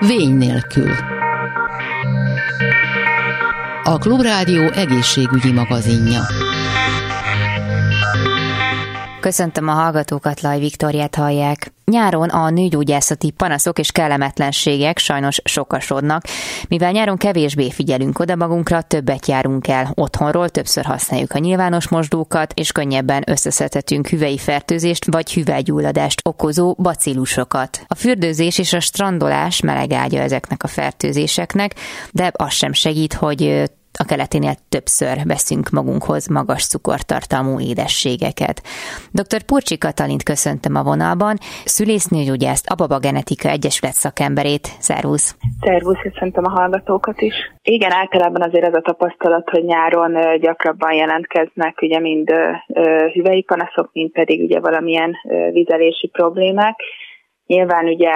Vény nélkül. A Klubrádió egészségügyi magazinja. Köszöntöm a hallgatókat, Laj Viktoriát hallják. Nyáron a nőgyógyászati panaszok és kellemetlenségek sajnos sokasodnak. Mivel nyáron kevésbé figyelünk oda magunkra, többet járunk el otthonról, többször használjuk a nyilvános mosdókat, és könnyebben összeszedhetünk hüvei fertőzést vagy hüvelygyulladást okozó bacillusokat. A fürdőzés és a strandolás meleg ágya ezeknek a fertőzéseknek, de az sem segít, hogy a keleténél többször veszünk magunkhoz magas cukortartalmú édességeket. Dr. Purcsi Katalint köszöntöm a vonalban, szülésznőgyógyászt, Ababa Genetika Egyesület szakemberét. Szervusz! Szervusz, köszöntöm a hallgatókat is. Igen, általában azért ez a tapasztalat, hogy nyáron gyakrabban jelentkeznek ugye mind hüvei panaszok, mind pedig ugye valamilyen vizelési problémák. Nyilván ugye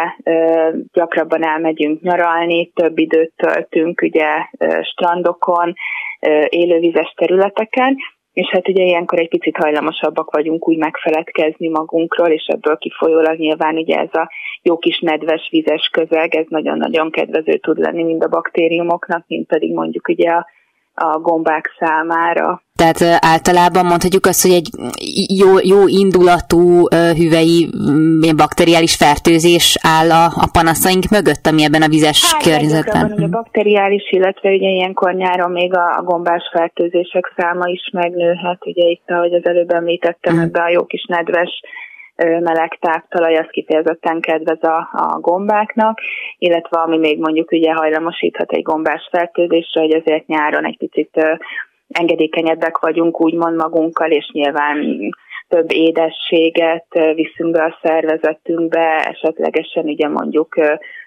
gyakrabban elmegyünk nyaralni, több időt töltünk ugye strandokon, élővizes területeken, és hát ugye ilyenkor egy picit hajlamosabbak vagyunk úgy megfeledkezni magunkról, és ebből kifolyólag nyilván ugye ez a jó kis nedves, vizes közeg, ez nagyon-nagyon kedvező tud lenni mind a baktériumoknak, mint pedig mondjuk ugye a a gombák számára. Tehát általában mondhatjuk azt, hogy egy jó, jó indulatú hüvei bakteriális fertőzés áll a, a panaszaink mögött, ami ebben a vizes hát, környezetben. Ugye bakteriális, illetve ugye ilyenkor nyáron még a, a gombás fertőzések száma is megnőhet. Ugye itt, ahogy az előbb említettem, mm. ebbe a jó kis nedves meleg táptalaj, az kifejezetten kedvez a, a gombáknak, illetve ami még mondjuk ugye hajlamosíthat egy gombás fertőzésre, hogy azért nyáron egy picit engedékenyebbek vagyunk úgymond magunkkal, és nyilván több édességet viszünk be a szervezetünkbe, esetlegesen ugye mondjuk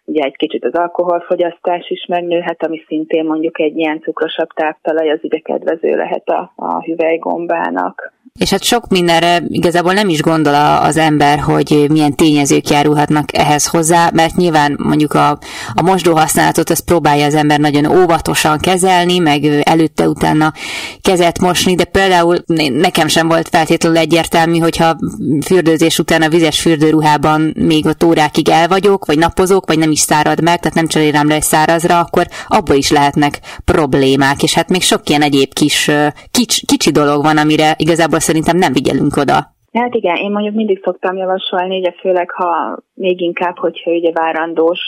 ugye egy kicsit az alkoholfogyasztás is megnőhet, ami szintén mondjuk egy ilyen cukrosabb táptalaj, az ugye kedvező lehet a, a hüvelygombának. És hát sok mindenre igazából nem is gondol az ember, hogy milyen tényezők járulhatnak ehhez hozzá, mert nyilván mondjuk a, a mosdó használatot azt próbálja az ember nagyon óvatosan kezelni, meg előtte-utána kezet mosni, de például nekem sem volt feltétlenül egyértelmű, hogyha fürdőzés után a vizes fürdőruhában még ott órákig el vagyok, vagy napozok, vagy nem is szárad meg, tehát nem cserélem le egy szárazra, akkor abból is lehetnek problémák, és hát még sok ilyen egyéb kis, kics, kicsi dolog van, amire igazából szerintem nem figyelünk oda. Hát igen, én mondjuk mindig szoktam javasolni, ugye főleg, ha még inkább, hogyha ugye várandós,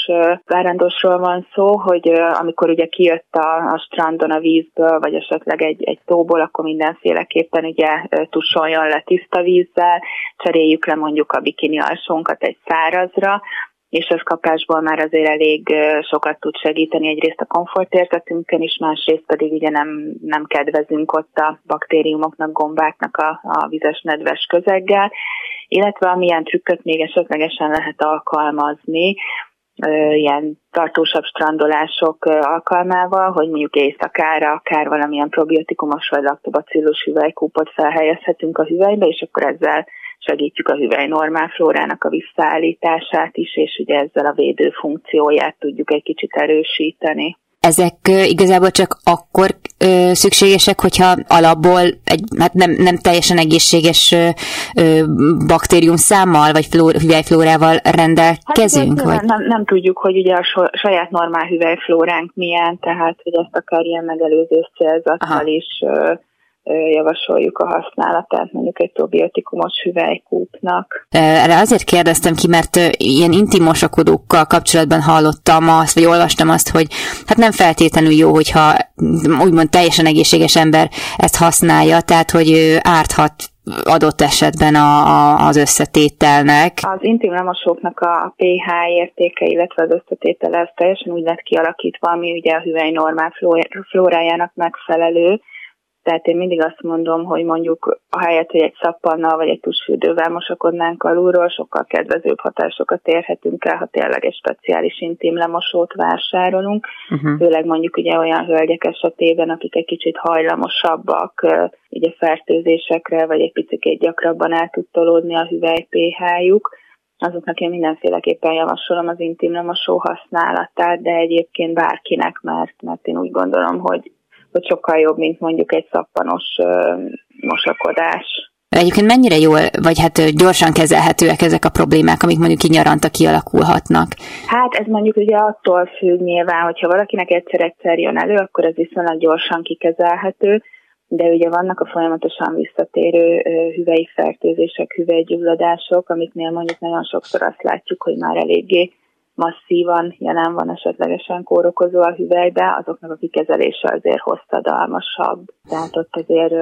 várandósról van szó, hogy amikor ugye kijött a, a strandon a vízből, vagy esetleg egy, egy tóból, akkor mindenféleképpen ugye tusoljon le tiszta vízzel, cseréljük le mondjuk a bikini alsónkat egy szárazra, és ez kapásból már azért elég sokat tud segíteni egyrészt a komfortérzetünkön is, másrészt pedig ugye nem, nem kedvezünk ott a baktériumoknak, gombáknak a, a vizes nedves közeggel, illetve amilyen trükköt még esetlegesen lehet alkalmazni, ilyen tartósabb strandolások alkalmával, hogy mondjuk éjszakára akár valamilyen probiotikumos vagy laktobacillus hüvelykúpot felhelyezhetünk a hüvelybe, és akkor ezzel segítjük a hüvely normál flórának a visszaállítását is, és ugye ezzel a védő funkcióját tudjuk egy kicsit erősíteni. Ezek igazából csak akkor ö, szükségesek, hogyha alapból egy hát nem, nem teljesen egészséges ö, ö, baktérium számmal, vagy flór, hüvelyflórával rendelkezünk? Hát, vagy? Nem, nem tudjuk, hogy ugye a saját normál hüvelyflóránk milyen, tehát hogy ezt akár ilyen megelőzés célzattal is ö, javasoljuk a használatát mondjuk egy probiotikumos hüvelykúpnak. Erre azért kérdeztem ki, mert ilyen intim mosakodókkal kapcsolatban hallottam azt, vagy olvastam azt, hogy hát nem feltétlenül jó, hogyha úgymond teljesen egészséges ember ezt használja, tehát hogy árthat adott esetben a, a, az összetételnek. Az intim lemosóknak a pH értéke, illetve az összetétele ez teljesen úgy lett kialakítva, ami ugye a hüvely normál flórájának megfelelő, tehát én mindig azt mondom, hogy mondjuk a helyet, hogy egy szappannal vagy egy tusfürdővel mosakodnánk alulról, sokkal kedvezőbb hatásokat érhetünk el, ha tényleg egy speciális intim lemosót vásárolunk. Uh-huh. Főleg mondjuk ugye olyan hölgyek esetében, akik egy kicsit hajlamosabbak ugye fertőzésekre, vagy egy picit gyakrabban el tud tolódni a hüvely pH-juk azoknak én mindenféleképpen javasolom az intim lemosó használatát, de egyébként bárkinek, mert, mert én úgy gondolom, hogy hogy sokkal jobb, mint mondjuk egy szappanos mosakodás. Egyébként mennyire jól, vagy hát gyorsan kezelhetőek ezek a problémák, amik mondjuk így nyaranta kialakulhatnak? Hát ez mondjuk ugye attól függ nyilván, hogyha valakinek egyszer-egyszer jön elő, akkor ez viszonylag gyorsan kikezelhető, de ugye vannak a folyamatosan visszatérő hüvei fertőzések, hüvelygyulladások, amiknél mondjuk nagyon sokszor azt látjuk, hogy már eléggé masszívan jelen van esetlegesen kórokozó a hüvelybe, azoknak a kikezelése azért hosszadalmasabb. Tehát ott azért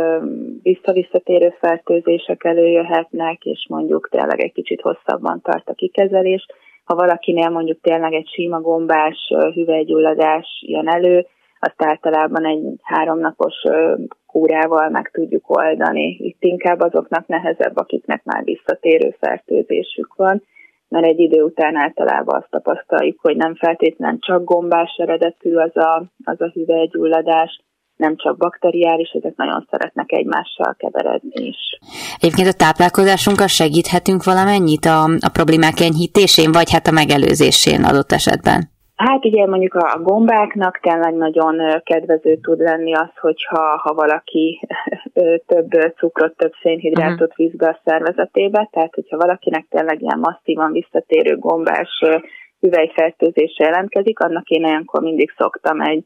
visszavisszatérő fertőzések előjöhetnek, és mondjuk tényleg egy kicsit hosszabban tart a kikezelés. Ha valakinél mondjuk tényleg egy sima gombás hüvelygyulladás jön elő, azt általában egy háromnapos kúrával meg tudjuk oldani. Itt inkább azoknak nehezebb, akiknek már visszatérő fertőzésük van mert egy idő után általában azt tapasztaljuk, hogy nem feltétlenül csak gombás eredetű az a, az a hüvelygyulladás, nem csak bakteriális, ezek nagyon szeretnek egymással keveredni is. Egyébként a táplálkozásunkkal segíthetünk valamennyit a, a problémák enyhítésén, vagy hát a megelőzésén adott esetben? Hát ugye mondjuk a gombáknak tényleg nagyon kedvező tud lenni az, hogyha ha valaki több cukrot, több szénhidrátot uh-huh. visz be a szervezetébe, tehát hogyha valakinek tényleg ilyen masszívan visszatérő gombás hüvelyfertőzése jelentkezik, annak én olyankor mindig szoktam egy,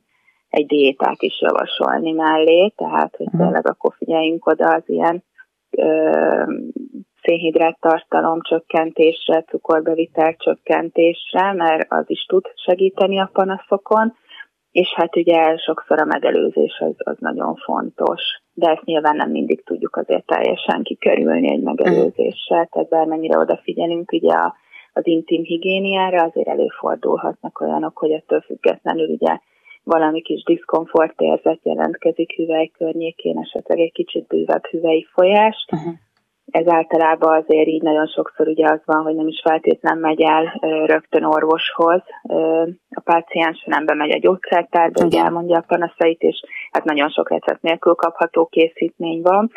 egy diétát is javasolni mellé, tehát hogy uh-huh. tényleg akkor figyeljünk oda az ilyen szénhidrát tartalom csökkentésre, cukorbevitel csökkentésre, mert az is tud segíteni a panaszokon, és hát ugye sokszor a megelőzés az, az nagyon fontos, de ezt nyilván nem mindig tudjuk azért teljesen kikerülni egy megelőzéssel, tehát bármennyire odafigyelünk ugye a, az intim higiéniára, azért előfordulhatnak olyanok, hogy ettől függetlenül ugye valami kis diszkomfort érzet jelentkezik hüvely környékén, esetleg egy kicsit bővebb hüvei folyás, uh-huh ez általában azért így nagyon sokszor ugye az van, hogy nem is feltétlen megy el rögtön orvoshoz. A páciens nem bemegy a gyógyszertárba, ugye elmondja a panaszait, és hát nagyon sok recept nélkül kapható készítmény van.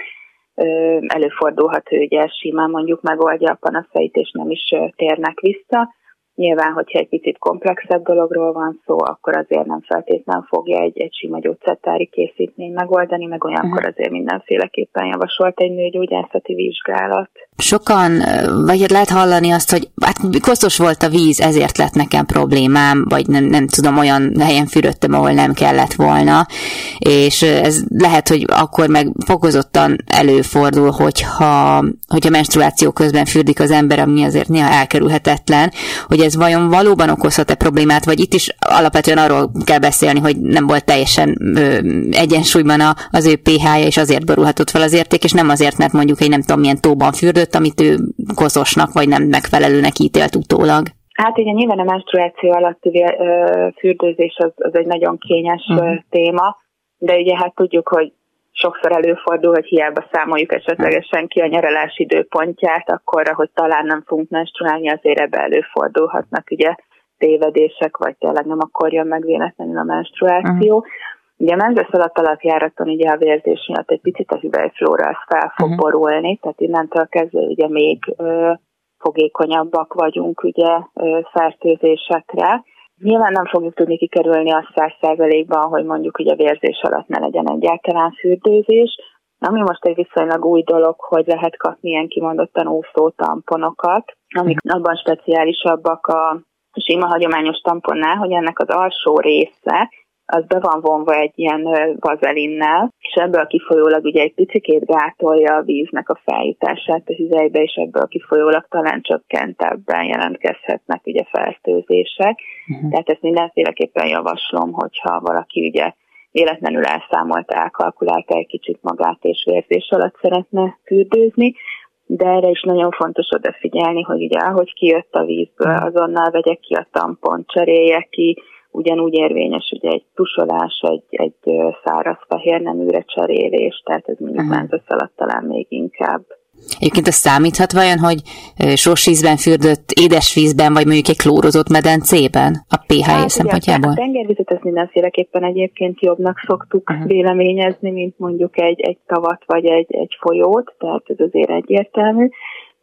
Előfordulhat, hogy ugye simán mondjuk megoldja a panaszait, és nem is térnek vissza. Nyilván, hogyha egy picit komplexebb dologról van szó, akkor azért nem feltétlenül fogja egy, egy sima gyógyszertári készítmény megoldani, meg olyankor uh-huh. azért mindenféleképpen javasolt egy nőgyógyászati vizsgálat. Sokan, vagy lehet hallani azt, hogy hát koszos volt a víz, ezért lett nekem problémám, vagy nem, nem tudom, olyan helyen fürödtem, ahol nem kellett volna, és ez lehet, hogy akkor meg fokozottan előfordul, hogyha, hogyha menstruáció közben fürdik az ember, ami azért néha elkerülhetetlen, hogy ez vajon valóban okozhat-e problémát, vagy itt is alapvetően arról kell beszélni, hogy nem volt teljesen ö, egyensúlyban a, az ő pH-ja, és azért borulhatott fel az érték, és nem azért, mert mondjuk egy nem tudom milyen tóban fürdött, amit ő koszosnak, vagy nem megfelelőnek ítélt utólag. Hát igen, nyilván a menstruáció alatti fürdőzés az, az egy nagyon kényes uh-huh. téma, de ugye hát tudjuk, hogy sokszor előfordul, hogy hiába számoljuk esetlegesen ki a nyaralás időpontját, akkor, hogy talán nem fogunk menstruálni, azért ebbe előfordulhatnak ugye tévedések, vagy tényleg nem akkor jön meg véletlenül a menstruáció. Uh-huh. Ugye a menzes alatt alapjáraton ugye a vérzés miatt egy picit a hüvelyflóra az fel fog uh-huh. borulni, tehát innentől kezdve ugye még ö, fogékonyabbak vagyunk ugye ö, fertőzésekre, Nyilván nem fogjuk tudni kikerülni a száz százalékban, hogy mondjuk hogy a vérzés alatt ne legyen egyáltalán fürdőzés, ami most egy viszonylag új dolog, hogy lehet kapni ilyen kimondottan úszó tamponokat, amik abban speciálisabbak a sima hagyományos tamponnál, hogy ennek az alsó része az be van vonva egy ilyen vazelinnel, és ebből kifolyólag ugye egy picikét gátolja a víznek a feljutását a hüvelybe, és ebből kifolyólag talán csökkentebben jelentkezhetnek ugye fertőzések. Uh-huh. Tehát ezt mindenféleképpen javaslom, hogyha valaki ugye véletlenül elszámolta, elkalkulálta egy kicsit magát, és vérzés alatt szeretne fürdőzni, de erre is nagyon fontos odafigyelni, hogy ugye ahogy kijött a vízből, azonnal vegyek ki a tampont, cserélje ki, ugyanúgy érvényes ugye egy tusolás, egy, egy száraz fehér neműre cserélés, tehát ez mondjuk uh-huh. alatt talán még inkább. Egyébként ez számíthat vajon, hogy sós vízben fürdött édesvízben, vagy mondjuk egy klórozott medencében a pH hát, szempontjából? a tengervizet ezt mindenféleképpen egyébként jobbnak szoktuk uh-huh. véleményezni, mint mondjuk egy, egy tavat vagy egy, egy folyót, tehát ez azért egyértelmű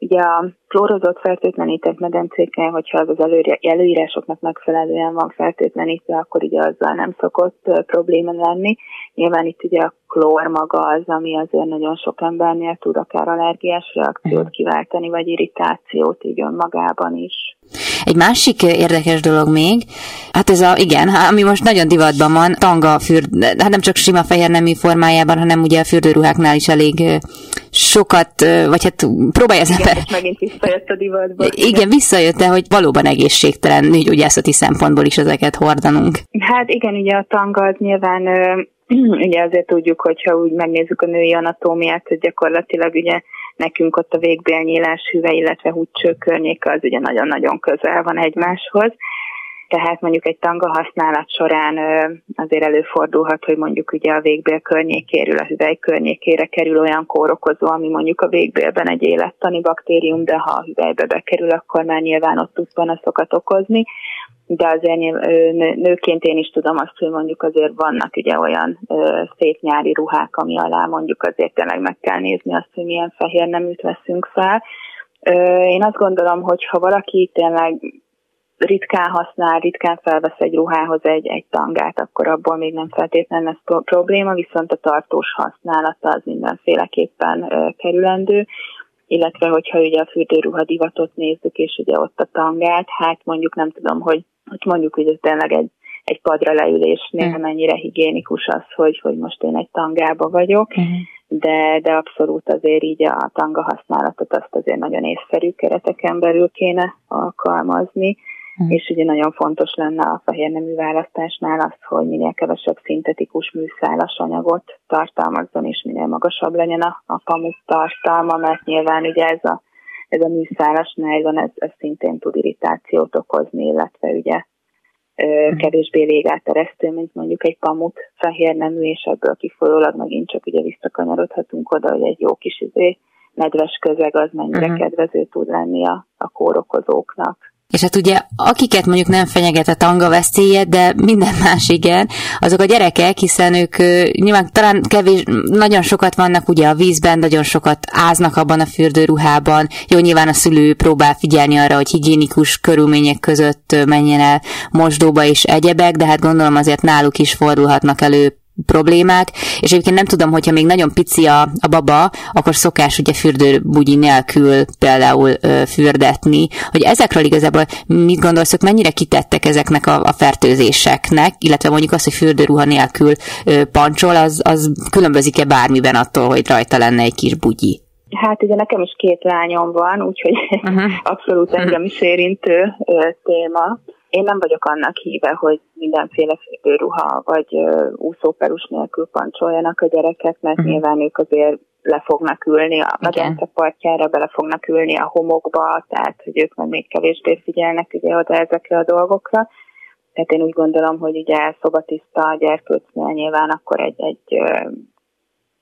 Ugye a klórozott fertőtlenített medencékkel, hogyha az az előírásoknak megfelelően van fertőtlenítve, akkor ugye azzal nem szokott probléma lenni. Nyilván itt ugye a klór maga az, ami azért nagyon sok embernél tud akár allergiás reakciót kiváltani, vagy irritációt így önmagában is. Egy másik érdekes dolog még, hát ez a, igen, ami most nagyon divatban van, tanga fürd, hát nem csak sima fehér nemű formájában, hanem ugye a fürdőruháknál is elég sokat, vagy hát próbálja az ember. megint visszajött a divatba. Igen, visszajött, de hogy valóban egészségtelen nőgyógyászati szempontból is ezeket hordanunk. Hát igen, ugye a tanga az nyilván ugye azért tudjuk, hogyha úgy megnézzük a női anatómiát, hogy gyakorlatilag ugye nekünk ott a végbélnyílás hüve, illetve húcső környéke az ugye nagyon-nagyon közel van egymáshoz. Tehát mondjuk egy tanga használat során azért előfordulhat, hogy mondjuk ugye a végbél környékéről, a hüvely környékére kerül olyan kórokozó, ami mondjuk a végbélben egy élettani baktérium, de ha a hüvelybe bekerül, akkor már nyilván ott tud panaszokat okozni de azért nőként én is tudom azt, hogy mondjuk azért vannak ugye olyan szép nyári ruhák, ami alá mondjuk azért tényleg meg kell nézni azt, hogy milyen fehér neműt veszünk fel. Én azt gondolom, hogy ha valaki tényleg ritkán használ, ritkán felvesz egy ruhához egy, egy tangát, akkor abból még nem feltétlenül lesz probléma, viszont a tartós használata az mindenféleképpen kerülendő illetve hogyha ugye a fürdőruha divatot nézzük, és ugye ott a tangát, hát mondjuk nem tudom, hogy hogy mondjuk, hogy ez tényleg egy, egy padra leülésnél mm. mennyire higiénikus az, hogy, hogy most én egy tangába vagyok, mm. de, de abszolút azért így a tanga használatot azt azért nagyon észszerű kereteken belül kéne alkalmazni, mm. és ugye nagyon fontos lenne a fehér nemű választásnál az, hogy minél kevesebb szintetikus műszálas anyagot tartalmazzon, és minél magasabb legyen a, a pamut tartalma, mert nyilván ugye ez a ez a műszálas nájlon, ez, ez szintén tud irritációt okozni, illetve ugye hmm. kevésbé légáteresztő, mint mondjuk egy pamut fehér nemű, és ebből kifolyólag megint csak ugye visszakanyarodhatunk oda, hogy egy jó kis izé, nedves közeg az mennyire uh-huh. kedvező tud lenni a, a kórokozóknak. És hát ugye, akiket mondjuk nem fenyeget a tanga veszélye, de minden más igen, azok a gyerekek, hiszen ők nyilván talán kevés, nagyon sokat vannak ugye a vízben, nagyon sokat áznak abban a fürdőruhában. Jó, nyilván a szülő próbál figyelni arra, hogy higiénikus körülmények között menjen el mosdóba és egyebek, de hát gondolom azért náluk is fordulhatnak elő problémák, és egyébként nem tudom, hogyha még nagyon pici a, a baba, akkor szokás ugye fürdőbugyi nélkül például ö, fürdetni, hogy ezekről igazából mit gondolsz, hogy mennyire kitettek ezeknek a, a fertőzéseknek, illetve mondjuk az, hogy fürdőruha nélkül ö, pancsol, az, az különbözik-e bármiben attól, hogy rajta lenne egy kis bugyi? Hát ugye nekem is két lányom van, úgyhogy uh-huh. abszolút engem is érintő téma. Én nem vagyok annak híve, hogy mindenféle fürdőruha vagy úszóperus nélkül pancsoljanak a gyerekek, mert uh-huh. nyilván ők azért le fognak ülni a medence partjára, bele fognak ülni a homokba, tehát hogy ők meg még kevésbé figyelnek ugye oda ezekre a dolgokra. Tehát én úgy gondolom, hogy ugye szobatiszta a gyerkőcnél nyilván akkor egy, egy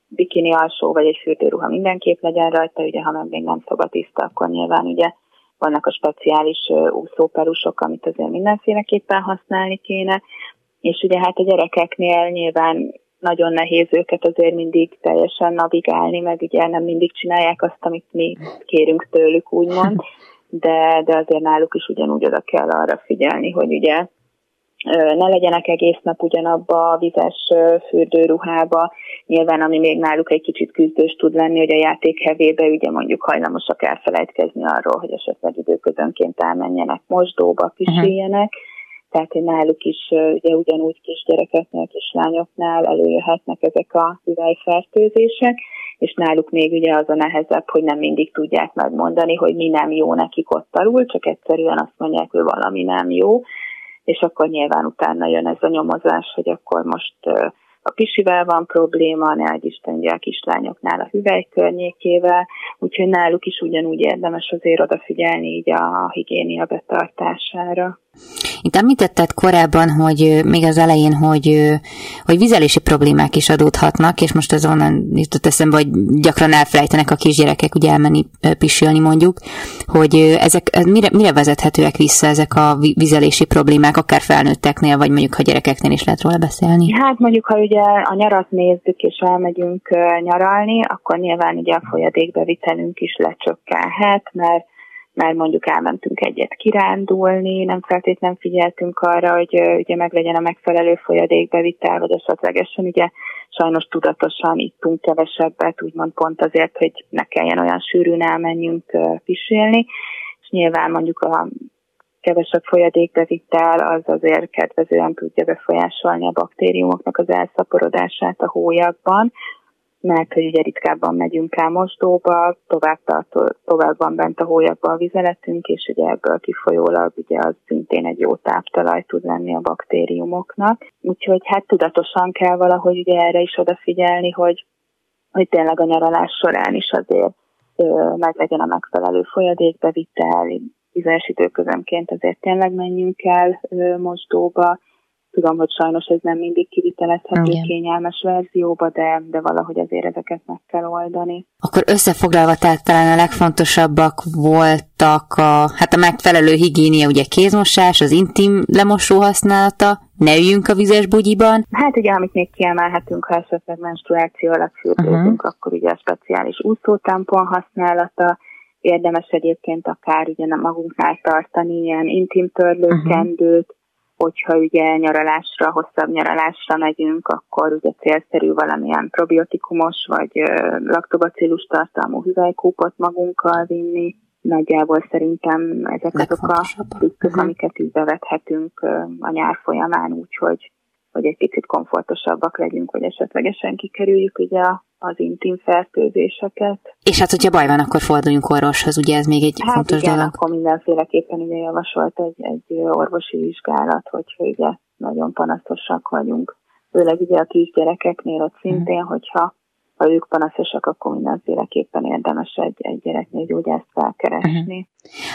bikini alsó vagy egy fürdőruha mindenképp legyen rajta, ugye ha meg még nem szobatiszta, akkor nyilván ugye vannak a speciális úszóperusok, amit azért mindenféleképpen használni kéne, és ugye hát a gyerekeknél nyilván nagyon nehéz őket azért mindig teljesen navigálni, meg ugye nem mindig csinálják azt, amit mi kérünk tőlük, úgymond, de, de azért náluk is ugyanúgy oda kell arra figyelni, hogy ugye ne legyenek egész nap ugyanabba a vizes fürdőruhába. Nyilván, ami még náluk egy kicsit küzdős tud lenni, hogy a játék hevébe ugye mondjuk hajlamosak elfelejtkezni arról, hogy esetleg időközönként elmenjenek mosdóba, pisiljenek. Uh-huh. Tehát hogy náluk is ugye ugyanúgy kisgyerekeknél, kislányoknál előjöhetnek ezek a üvelyfertőzések, és náluk még ugye az a nehezebb, hogy nem mindig tudják megmondani, hogy mi nem jó nekik ott alul, csak egyszerűen azt mondják, hogy valami nem jó és akkor nyilván utána jön ez a nyomozás, hogy akkor most a pisivel van probléma, ne egy Isten ugye a kislányoknál a hüvely környékével, úgyhogy náluk is ugyanúgy érdemes azért odafigyelni így a higiénia betartására. Itt említetted korábban, hogy még az elején, hogy, hogy vizelési problémák is adódhatnak, és most ez onnan jutott eszembe, hogy gyakran elfelejtenek a kisgyerekek ugye elmenni pisilni mondjuk, hogy ezek mire, mire vezethetőek vissza ezek a vizelési problémák, akár felnőtteknél, vagy mondjuk ha gyerekeknél is lehet róla beszélni? Hát mondjuk, ha ugye a nyarat nézzük, és elmegyünk nyaralni, akkor nyilván ugye a folyadékbevitelünk is lecsökkenhet, mert mert mondjuk elmentünk egyet kirándulni, nem feltétlenül figyeltünk arra, hogy ugye meglegyen a megfelelő folyadékbevitel, vagy esetlegesen ugye sajnos tudatosan ittunk kevesebbet, úgymond pont azért, hogy ne kelljen olyan sűrűn elmenjünk pisilni, és nyilván mondjuk a kevesebb folyadékbevitel az azért kedvezően tudja befolyásolni a baktériumoknak az elszaporodását a hólyagban, mert hogy ugye ritkábban megyünk el mosdóba, tovább, tartó, tovább van bent a hólyagban a vizeletünk, és ugye ebből kifolyólag ugye az szintén egy jó táptalaj tud lenni a baktériumoknak. Úgyhogy hát tudatosan kell valahogy ugye erre is odafigyelni, hogy, hogy tényleg a nyaralás során is azért meg legyen a megfelelő folyadékbevitel, bizonyos időközönként azért tényleg menjünk el mosdóba, Tudom, hogy sajnos ez nem mindig kivitelezhető Igen. kényelmes verzióba, de, de valahogy azért ezeket meg kell oldani. Akkor összefoglalva, tehát talán a legfontosabbak voltak a, hát a megfelelő higiénia, ugye kézmosás, az intim lemosó használata, ne üljünk a vizes bugyiban. Hát ugye, amit még kiemelhetünk, ha esetleg menstruáció alatt fürdőzünk, uh-huh. akkor ugye a speciális úszótampon használata, érdemes egyébként akár ugye magunknál tartani ilyen intim törlőkendőt, uh-huh hogyha ugye nyaralásra, hosszabb nyaralásra megyünk, akkor ugye célszerű valamilyen probiotikumos vagy laktobacillus tartalmú hüvelykúpot magunkkal vinni. Nagyjából szerintem ezek azok a trükkök, uh-huh. amiket így bevethetünk a nyár folyamán, úgyhogy hogy egy picit komfortosabbak legyünk, hogy esetlegesen kikerüljük ugye az intim fertőzéseket. És hát, hogyha baj van, akkor forduljunk orvoshoz, ugye ez még egy hát fontos igen, dolog. akkor mindenféleképpen ugye javasolt egy, egy orvosi vizsgálat, hogyha ugye nagyon panaszosak vagyunk. Főleg ugye a kisgyerekeknél ott szintén, hmm. hogyha ha ők panaszosak, akkor mindenféleképpen érdemes egy, egy gyereknél gyógyászt felkeresni. Uh-huh.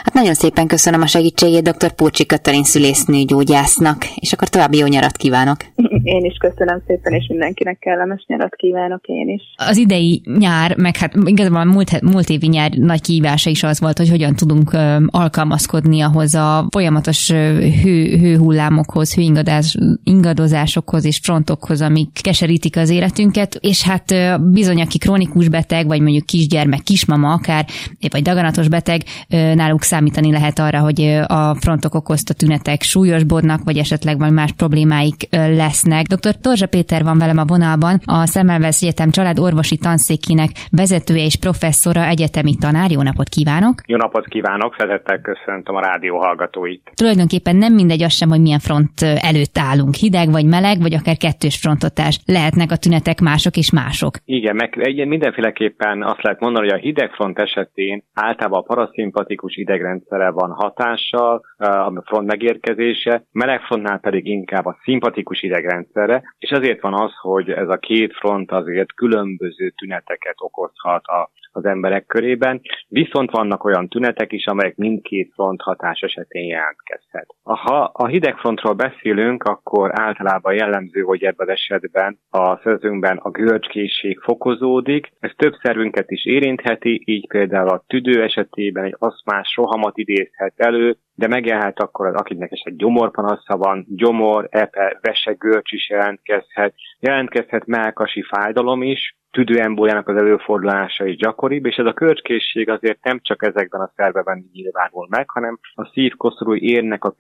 Hát nagyon szépen köszönöm a segítségét dr. Púcsi Katalin szülésznő gyógyásznak, és akkor további jó nyarat kívánok. Én is köszönöm szépen, és mindenkinek kellemes nyarat kívánok én is. Az idei nyár, meg hát igazából a múlt, múlt évi nyár nagy kihívása is az volt, hogy hogyan tudunk alkalmazkodni ahhoz a folyamatos hő, hőhullámokhoz, hőingadozásokhoz és frontokhoz, amik keserítik az életünket, és hát bizony, aki krónikus beteg, vagy mondjuk kisgyermek, kismama akár, vagy daganatos beteg, náluk számítani lehet arra, hogy a frontok okozta tünetek súlyosbodnak, vagy esetleg majd más problémáik lesznek. Dr. Torzsa Péter van velem a vonalban, a Szemmelweis Egyetem családorvosi tanszékének vezetője és professzora, egyetemi tanár. Jó napot kívánok! Jó napot kívánok, szeretettel köszöntöm a rádió hallgatóit. Tulajdonképpen nem mindegy az sem, hogy milyen front előtt állunk, hideg vagy meleg, vagy akár kettős frontotás. Lehetnek a tünetek mások és mások. Igen, meg egy, mindenféleképpen azt lehet mondani, hogy a hidegfront esetén általában a paraszimpatikus idegrendszere van hatással, a front megérkezése, melegfrontnál pedig inkább a szimpatikus idegrendszere, és azért van az, hogy ez a két front azért különböző tüneteket okozhat a az emberek körében, viszont vannak olyan tünetek is, amelyek mindkét front hatás esetén jelentkezhet. Ha a hidegfrontról beszélünk, akkor általában jellemző, hogy ebben az esetben a szözünkben a görcskészség fokozódik, ez több szervünket is érintheti, így például a tüdő esetében egy aszmás rohamat idézhet elő, de megjelhet akkor az, akinek esetleg gyomorpanasza van, gyomor, epe, vese, görcs is jelentkezhet, jelentkezhet melkasi fájdalom is, tüdőembójának az előfordulása is gyakoribb, és ez a kölcskészség azért nem csak ezekben a szerveben nyilvánul meg, hanem a szívkoszorúi érnek a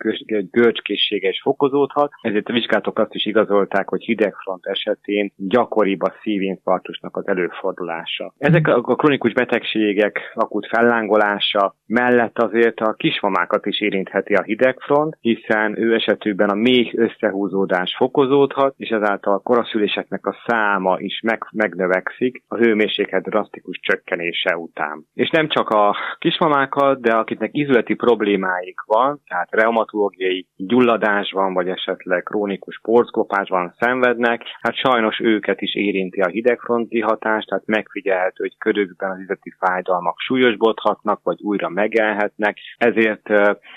görcskészsége is fokozódhat, ezért a vizsgálatok azt is igazolták, hogy hidegfront esetén gyakoribb a szívinfarktusnak az előfordulása. Ezek a kronikus betegségek akut fellángolása mellett azért a kismamákat is érintheti a hidegfront, hiszen ő esetükben a méh összehúzódás fokozódhat, és ezáltal a koraszüléseknek a száma is meg, megnövekszik növekszik a hőmérséklet drasztikus csökkenése után. És nem csak a kismamákat, de akiknek izületi problémáik van, tehát reumatológiai gyulladás van, vagy esetleg krónikus van szenvednek, hát sajnos őket is érinti a hidegfronti hatás, tehát megfigyelhető, hogy körükben az izleti fájdalmak súlyosbodhatnak, vagy újra megelhetnek, ezért,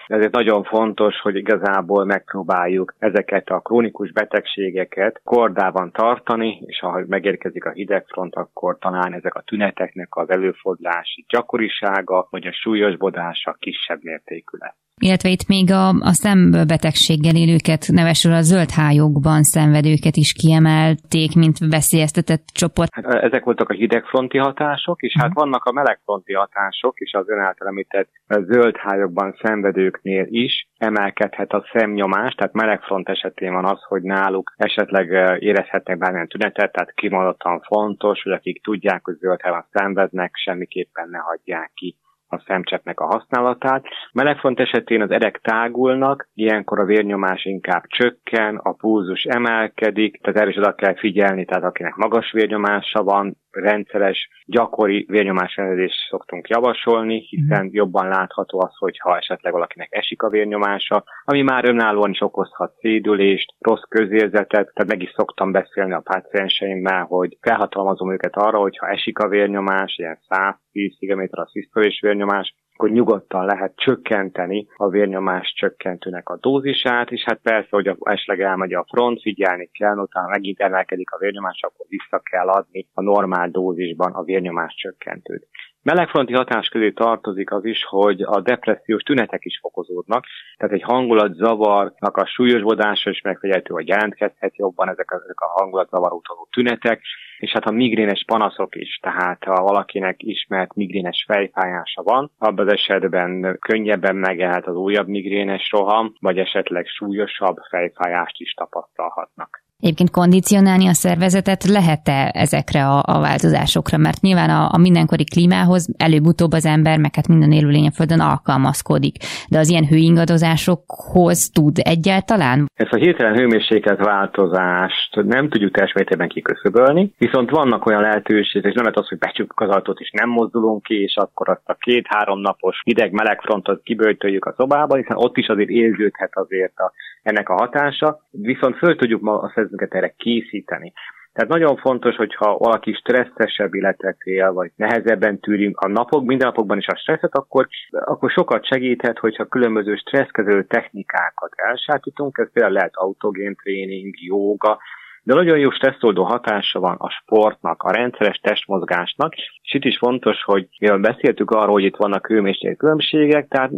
ezért nagyon fontos, hogy igazából megpróbáljuk ezeket a krónikus betegségeket kordában tartani, és ha megérkezik a hidegfront, akkor talán ezek a tüneteknek az előfordulási gyakorisága, vagy a súlyosbodása kisebb mértékű lesz illetve itt még a, a szembetegséggel élőket, nevesül a zöld hályokban szenvedőket is kiemelték, mint veszélyeztetett csoport. Hát, ezek voltak a hidegfronti hatások, és hát mhm. vannak a melegfronti hatások, és az ön által említett zöld hályokban szenvedőknél is emelkedhet a szemnyomás, tehát melegfront esetén van az, hogy náluk esetleg érezhetnek bármilyen tünetet, tehát kimondottan fontos, hogy akik tudják, hogy zöld hályban szenvednek, semmiképpen ne hagyják ki a szemcseppnek a használatát. Melegfront esetén az erek tágulnak, ilyenkor a vérnyomás inkább csökken, a pulzus emelkedik, tehát erre is oda kell figyelni, tehát akinek magas vérnyomása van, rendszeres, gyakori vérnyomásellenőrzést szoktunk javasolni, hiszen mhm. jobban látható az, hogyha esetleg valakinek esik a vérnyomása, ami már önállóan is okozhat szédülést, rossz közérzetet, tehát meg is szoktam beszélni a pácienseimmel, hogy felhatalmazom őket arra, hogy ha esik a vérnyomás, ilyen 110 cm a szisztolés vérnyomás, akkor nyugodtan lehet csökkenteni a vérnyomás csökkentőnek a dózisát, és hát persze, hogy esetleg elmegy a front, figyelni kell, utána megint emelkedik a vérnyomás, akkor vissza kell adni a normál dózisban a vérnyomás csökkentőt. Melegfronti hatás közé tartozik az is, hogy a depressziós tünetek is fokozódnak, tehát egy hangulatzavarnak a súlyosbodása is megfigyelhető, hogy jelentkezhet jobban ezek a, ezek a hangulatzavaró tünetek, és hát a migrénes panaszok is, tehát ha valakinek ismert migrénes fejfájása van, abban az esetben könnyebben megelhet az újabb migrénes roham, vagy esetleg súlyosabb fejfájást is tapasztalhatnak. Egyébként kondicionálni a szervezetet lehet-e ezekre a, a változásokra? Mert nyilván a, a mindenkori klímához előbb-utóbb az ember, meg hát minden élőlény a Földön alkalmazkodik. De az ilyen hőingadozásokhoz tud egyáltalán? Ezt a hirtelen hőmérséklet változást nem tudjuk teljes mértékben kiköszöbölni, viszont vannak olyan lehetőségek, és nem lehet az, hogy becsukjuk az ajtót és nem mozdulunk ki, és akkor azt a két-három napos hideg-meleg frontot kiböjtöljük a szobába, hiszen ott is azért érződhet azért a, ennek a hatása, viszont föl tudjuk ma a szervezetünket erre készíteni. Tehát nagyon fontos, hogyha valaki stresszesebb életet él, vagy nehezebben tűrünk a napok, minden napokban is a stresszet, akkor, akkor sokat segíthet, hogyha különböző stresszkezelő technikákat elsátítunk, ez például lehet autogén tréning, jóga, de nagyon jó stresszoldó hatása van a sportnak, a rendszeres testmozgásnak, és itt is fontos, hogy mivel beszéltük arról, hogy itt vannak hőmérséklet különbségek, tehát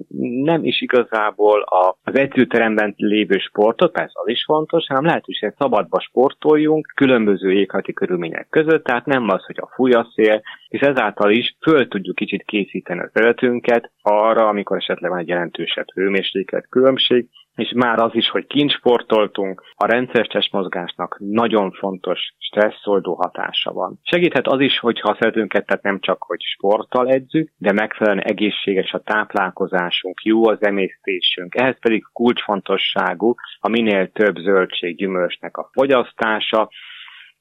nem is igazából az edzőteremben lévő sportot, persze az is fontos, hanem lehetőség szabadba sportoljunk különböző éghajlati körülmények között, tehát nem az, hogy a fúj a szél, és ezáltal is föl tudjuk kicsit készíteni az életünket arra, amikor esetleg van egy jelentősebb hőmérséklet különbség, és már az is, hogy kint sportoltunk, a rendszeres testmozgásnak nagyon fontos stresszoldó hatása van. Segíthet az is, hogyha a szeretőnket, tehát nem csak, hogy sporttal edzük, de megfelelően egészséges a táplálkozásunk, jó az emésztésünk. Ehhez pedig kulcsfontosságú a minél több zöldség gyümölcsnek a fogyasztása,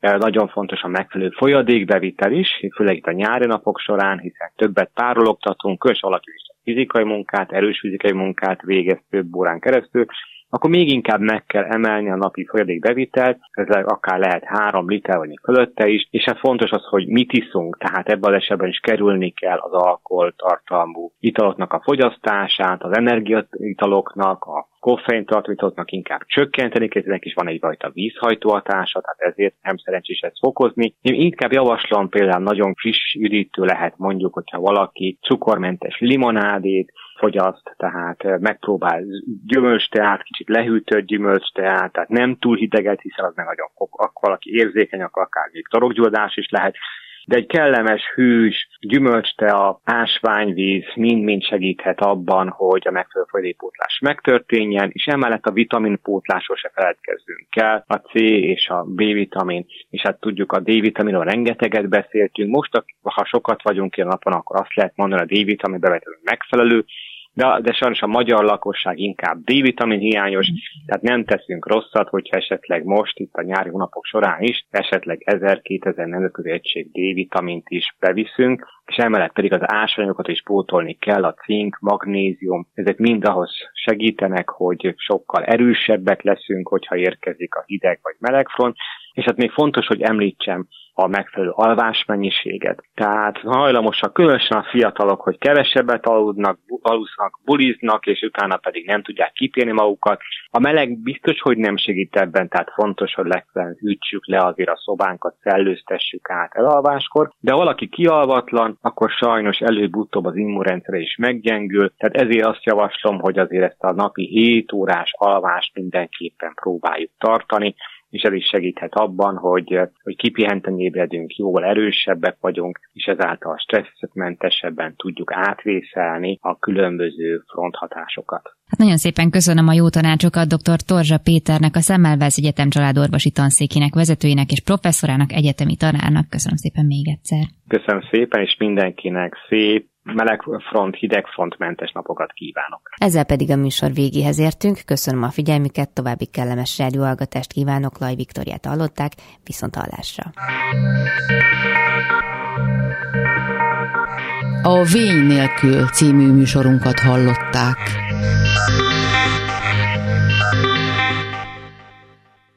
nagyon fontos a megfelelő folyadékbevitel is, főleg itt a nyári napok során, hiszen többet tárologtatunk, kös alakul is fizikai munkát, erős fizikai munkát végez több órán keresztül, akkor még inkább meg kell emelni a napi folyadékbevitelt, ez akár lehet három liter vagy fölötte is, és hát fontos az, hogy mit iszunk, tehát ebben az esetben is kerülni kell az alkoholtartalmú italoknak a fogyasztását, az energiaitaloknak, a koffeintartalmitoknak inkább csökkenteni, ezek is van egyfajta vízhajtó hatása, tehát ezért nem szerencsés ezt fokozni. Én inkább javaslom például nagyon friss üdítő lehet mondjuk, hogyha valaki cukormentes limonádét, fogyaszt, tehát megpróbál gyümölcsteát, kicsit lehűtött gyümölcsteát, tehát nem túl hideget, hiszen az meg nagyon fog, valaki érzékeny, akkor akár még torokgyógyás is lehet, de egy kellemes, hűs, gyümölcstea, ásványvíz mind-mind segíthet abban, hogy a megfelelő folyadékpótlás megtörténjen, és emellett a vitaminpótlásról se feledkezzünk kell, a C és a B-vitamin, és hát tudjuk a D-vitaminról rengeteget beszéltünk, most ha sokat vagyunk ilyen napon, akkor azt lehet mondani, a D-vitamin bevetelő megfelelő, de, de sajnos a magyar lakosság inkább D-vitamin hiányos, tehát nem teszünk rosszat, hogyha esetleg most itt a nyári hónapok során is esetleg 1000-2000 nemzetközi egység D-vitamint is beviszünk, és emellett pedig az ásványokat is pótolni kell, a cink, magnézium, ezek mind ahhoz segítenek, hogy sokkal erősebbek leszünk, hogyha érkezik a hideg vagy melegfront, és hát még fontos, hogy említsem a megfelelő alvásmennyiséget. Tehát hajlamosak, különösen a fiatalok, hogy kevesebbet aludnak, alusznak, buliznak, és utána pedig nem tudják kipélni magukat. A meleg biztos, hogy nem segít ebben, tehát fontos, hogy legfeljebb ütsük le azért a szobánkat, szellőztessük át elalváskor, de ha valaki kialvatlan, akkor sajnos előbb-utóbb az immunrendszere is meggyengül, tehát ezért azt javaslom, hogy azért ezt a napi 7 órás alvást mindenképpen próbáljuk tartani, és ez is segíthet abban, hogy, hogy kipihenten ébredünk, jóval erősebbek vagyunk, és ezáltal stresszmentesebben tudjuk átvészelni a különböző fronthatásokat. Hát nagyon szépen köszönöm a jó tanácsokat dr. Torzsa Péternek, a Szemmelweis Egyetem családorvosi tanszékének vezetőjének és professzorának, egyetemi tanárnak. Köszönöm szépen még egyszer. Köszönöm szépen, és mindenkinek szép melegfront, hidegfront napokat kívánok. Ezzel pedig a műsor végéhez értünk. Köszönöm a figyelmüket, további kellemes rádióhallgatást kívánok. Laj Viktoriát hallották, viszont hallásra. A Vény nélkül című műsorunkat hallották.